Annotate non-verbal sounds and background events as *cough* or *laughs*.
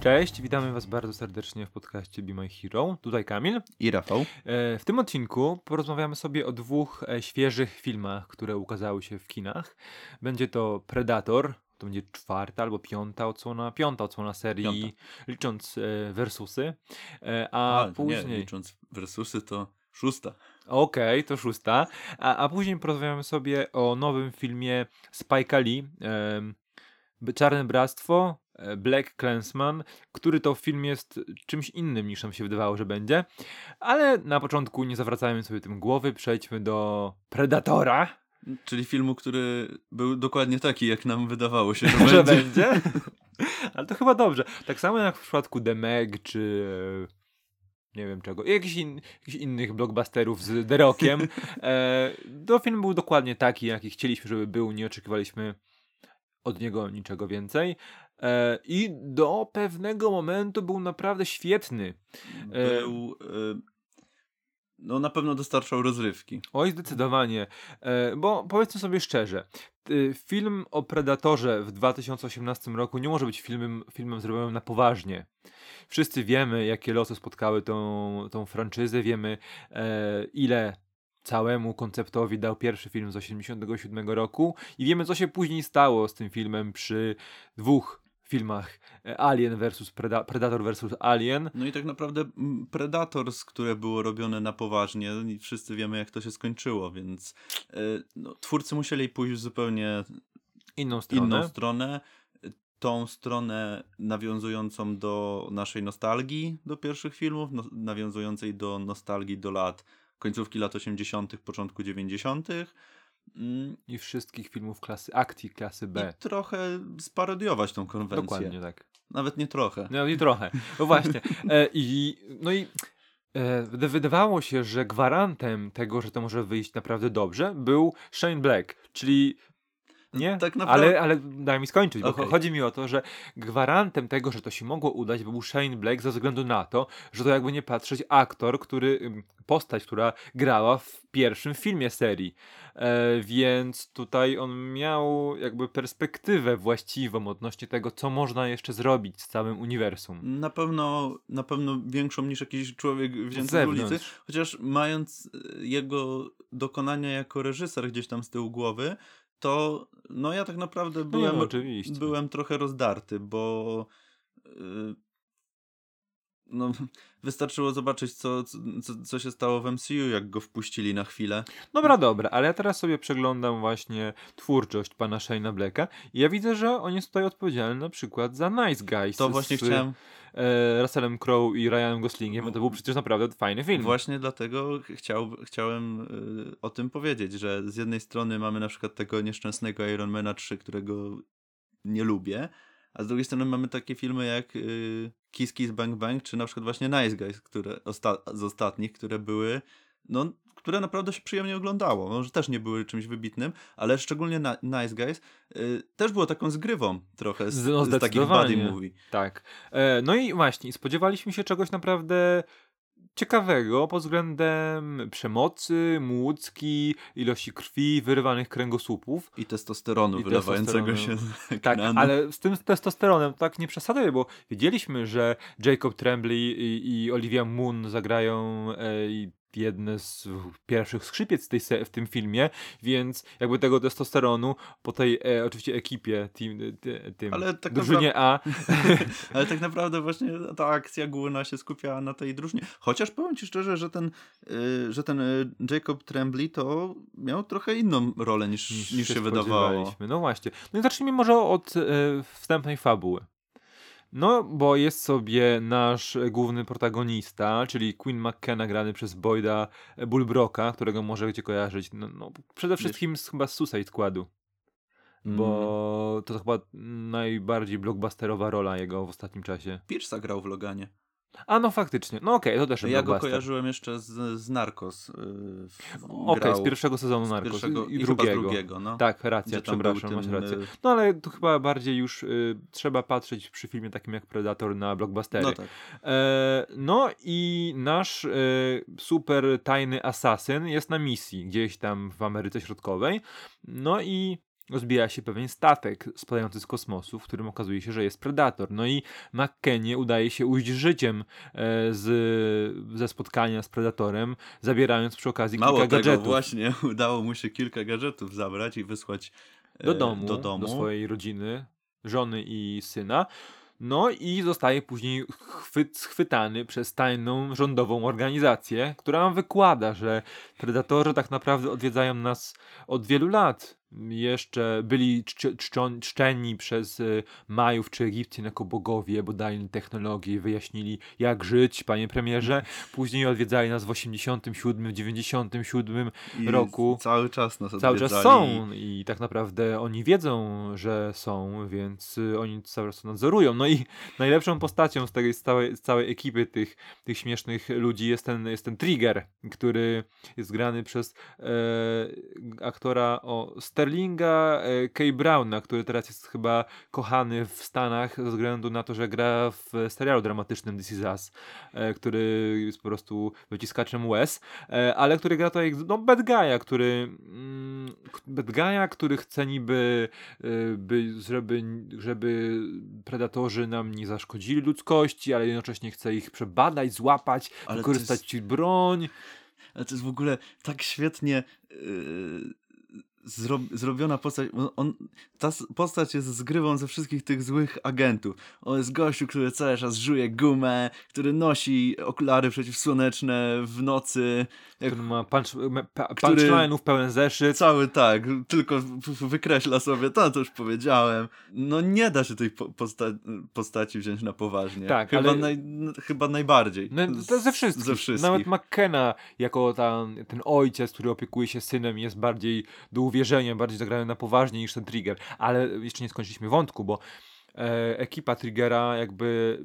Cześć, witamy Was bardzo serdecznie w podcaście Be My Hero. Tutaj Kamil. I Rafał. E, W tym odcinku porozmawiamy sobie o dwóch e, świeżych filmach, które ukazały się w kinach. Będzie to Predator, to będzie czwarta albo piąta odsłona, piąta odsłona serii, Piąta. licząc e, versusy. E, A, nie, później. licząc versusy to szósta. Okej, to szósta. A, a później porozmawiamy sobie o nowym filmie Spike'a Lee, Czarne Bractwo, Black Clansman, który to film jest czymś innym niż nam się wydawało, że będzie. Ale na początku nie zawracajmy sobie tym głowy, przejdźmy do Predatora, Czyli filmu, który był dokładnie taki, jak nam wydawało się, *laughs* że, że będzie. będzie. *laughs* Ale to chyba dobrze. Tak samo jak w przypadku The Meg, czy e, nie wiem czego, jakichś, in, jakichś innych blockbusterów z The Rockiem. *laughs* E, to film był dokładnie taki, jaki chcieliśmy, żeby był. Nie oczekiwaliśmy od niego niczego więcej. E, I do pewnego momentu był naprawdę świetny. Był... e, No na pewno dostarczał rozrywki. Oj, zdecydowanie. E, bo powiedzmy sobie szczerze, film o Predatorze w 2018 roku nie może być filmem, filmem zrobionym na poważnie. Wszyscy wiemy, jakie losy spotkały tą, tą franczyzę, wiemy, e, ile całemu konceptowi dał pierwszy film z 87 roku i wiemy, co się później stało z tym filmem przy dwóch filmach e, Alien versus Preda- Predator versus Alien. No i tak naprawdę Predators, które było robione na poważnie i wszyscy wiemy, jak to się skończyło, więc e, no, twórcy musieli pójść w zupełnie Inną stronę. inną stronę. Tą stronę nawiązującą do naszej nostalgii do pierwszych filmów, no, nawiązującej do nostalgii do lat końcówki lat 80., początku 90. Mm, I wszystkich filmów klasy akcji, klasy B. I trochę sparodiować tą konwencję. Dokładnie tak. Nawet nie trochę. No i trochę. No właśnie. E, i, no i e, wyda- wydawało się, że gwarantem tego, że to może wyjść naprawdę dobrze, był Shane Black, czyli nie? Tak naprawdę- ale, ale daj mi skończyć, bo cho- chodzi mi o to, że gwarantem tego, że to się mogło udać, był Shane Black ze względu na to, że to jakby nie patrzeć aktor, który, postać, która grała w pierwszym filmie serii. E, więc tutaj on miał jakby perspektywę właściwą odnośnie tego, co można jeszcze zrobić z całym uniwersum. Na pewno, na pewno większą niż jakiś człowiek wzięty z, zewnątrz. ulicy. Chociaż mając e, jego dokonania jako reżyser gdzieś tam z tyłu głowy, to no ja tak naprawdę No, byłem, no, byłem trochę rozdarty, bo y, no, wystarczyło zobaczyć, co, co, co się stało w MCU, jak go wpuścili na chwilę. Dobra, dobra, ale ja teraz sobie przeglądam właśnie twórczość pana Shane'a Blacka i ja widzę, że on jest tutaj odpowiedzialny na przykład za Nice Guys. To właśnie z chciałem, e, Russellem Crowe i Ryanem Goslingiem, to był przecież naprawdę fajny film. Właśnie dlatego chciał, chciałem y, o tym powiedzieć, że z jednej strony mamy na przykład tego nieszczęsnego Ironmana 3, którego nie lubię, a z drugiej strony mamy takie filmy jak y, Kiss Kiss Bang Bang, czy na przykład właśnie Nice Guys, które osta- z ostatnich, które były, no, które naprawdę się przyjemnie oglądało. Może też nie były czymś wybitnym, ale szczególnie na, Nice Guys y, też było taką zgrywą trochę z, no, z takich buddy movie. Tak. E, no i właśnie, spodziewaliśmy się czegoś naprawdę ciekawego pod względem przemocy, młódzki, ilości krwi, wyrywanych kręgosłupów. I testosteronu I wylewającego testosteronu. się Tak, ale z tym testosteronem tak nie przesadzaj, bo wiedzieliśmy, że Jacob Tremblay i, i Olivia Moon zagrają e, jedne z pierwszych skrzypiec w, tej, w tym filmie, więc jakby tego testosteronu po tej e, oczywiście ekipie, team, ty, tym Ale tak drużynie A, *laughs* *laughs* Ale tak naprawdę właśnie ta akcja główna się skupiała na tej drużynie. Chociaż powiem ci szczerze, że ten, y, że ten y, Jacob Tremblay to miał trochę inną rolę niż, niż, się wydawało. spodziewaliśmy. No właśnie. No i zacznijmy może od e, wstępnej fabuły. No, bo jest sobie nasz główny protagonista, czyli Queen McKenna grany przez Boyda Bulbrocka, którego możecie kojarzyć no, no, przede wszystkim z, chyba z Suicide Squadu. Mm. Bo to chyba najbardziej blockbusterowa rola jego w ostatnim czasie. Pierce'a grał w Loganie. A no faktycznie, no okej, to też Ja go kojarzyłem jeszcze z, z Narcos. y, w- Okej, grał z pierwszego sezonu Narcos pierwszego- i, i drugiego. z drugiego no. Tak, racja, przepraszam, masz tym, rację. y, No ale tu chyba bardziej już y, trzeba patrzeć przy filmie takim jak Predator na blockbustery. No tak. E, no i nasz e, super tajny asasyn jest na misji gdzieś tam w Ameryce Środkowej. No i rozbija się pewien statek spadający z kosmosu, w którym okazuje się, że jest predator. No i McKennie udaje się ujść życiem e, z, ze spotkania z predatorem, zabierając przy okazji Mało kilka tego, gadżetów właśnie *laughs* udało mu się kilka gadżetów zabrać i wysłać e, do domu, do, domu. do swojej rodziny, żony i syna. No i zostaje później chwyt, schwytany przez tajną rządową organizację, która nam wykłada, że predatorzy tak naprawdę odwiedzają nas od wielu lat. Jeszcze byli czci, czczą- czczeni przez y, Majów czy Egipcjan jako bogowie, bo dali im technologię wyjaśnili jak żyć, panie premierze. Później odwiedzali nas w 87, w 97 I roku. Cały czas nas cały czas odwiedzali. są i tak naprawdę oni wiedzą, że są, więc y, oni cały czas to nadzorują. No i najlepszą postacią z, tej, z, całej, z całej ekipy tych, tych śmiesznych ludzi jest ten, jest ten Trigger, który jest grany przez e, aktora o Sterlinga e, K. Browna, który teraz jest chyba kochany w Stanach ze względu na to, że gra w serialu dramatycznym This Is Us, e, który jest po prostu wyciskaczem łez, e, ale który gra tutaj no, bad guy'a, który mm, bad guy'a, który chce niby by, żeby, żeby predatorzy nam nie zaszkodzili ludzkości, ale jednocześnie chce ich przebadać, złapać, Ale wykorzystać broń. Ale to jest w ogóle tak świetnie yy, zro, zrobiona postać. On, ta postać jest zgrywą ze wszystkich tych złych agentów. On jest gościu, który cały czas żuje gumę, który nosi okulary przeciwsłoneczne w nocy. Jak Który ma punch, punchline'ów pełen zeszyt. cały tak, tylko wykreśla sobie, to, to już powiedziałem. No nie da się tej po, posta postaci wziąć na poważnie. Tak, chyba, ale- naj, chyba najbardziej. No, ze wszystkich. Ze wszystkich. Nawet McKenna, jako ten ojciec, który opiekuje się synem, jest bardziej do uwierzenia, bardziej zagrany na poważnie niż ten Trigger. Ale jeszcze nie skończyliśmy wątku, bo e, ekipa Triggera jakby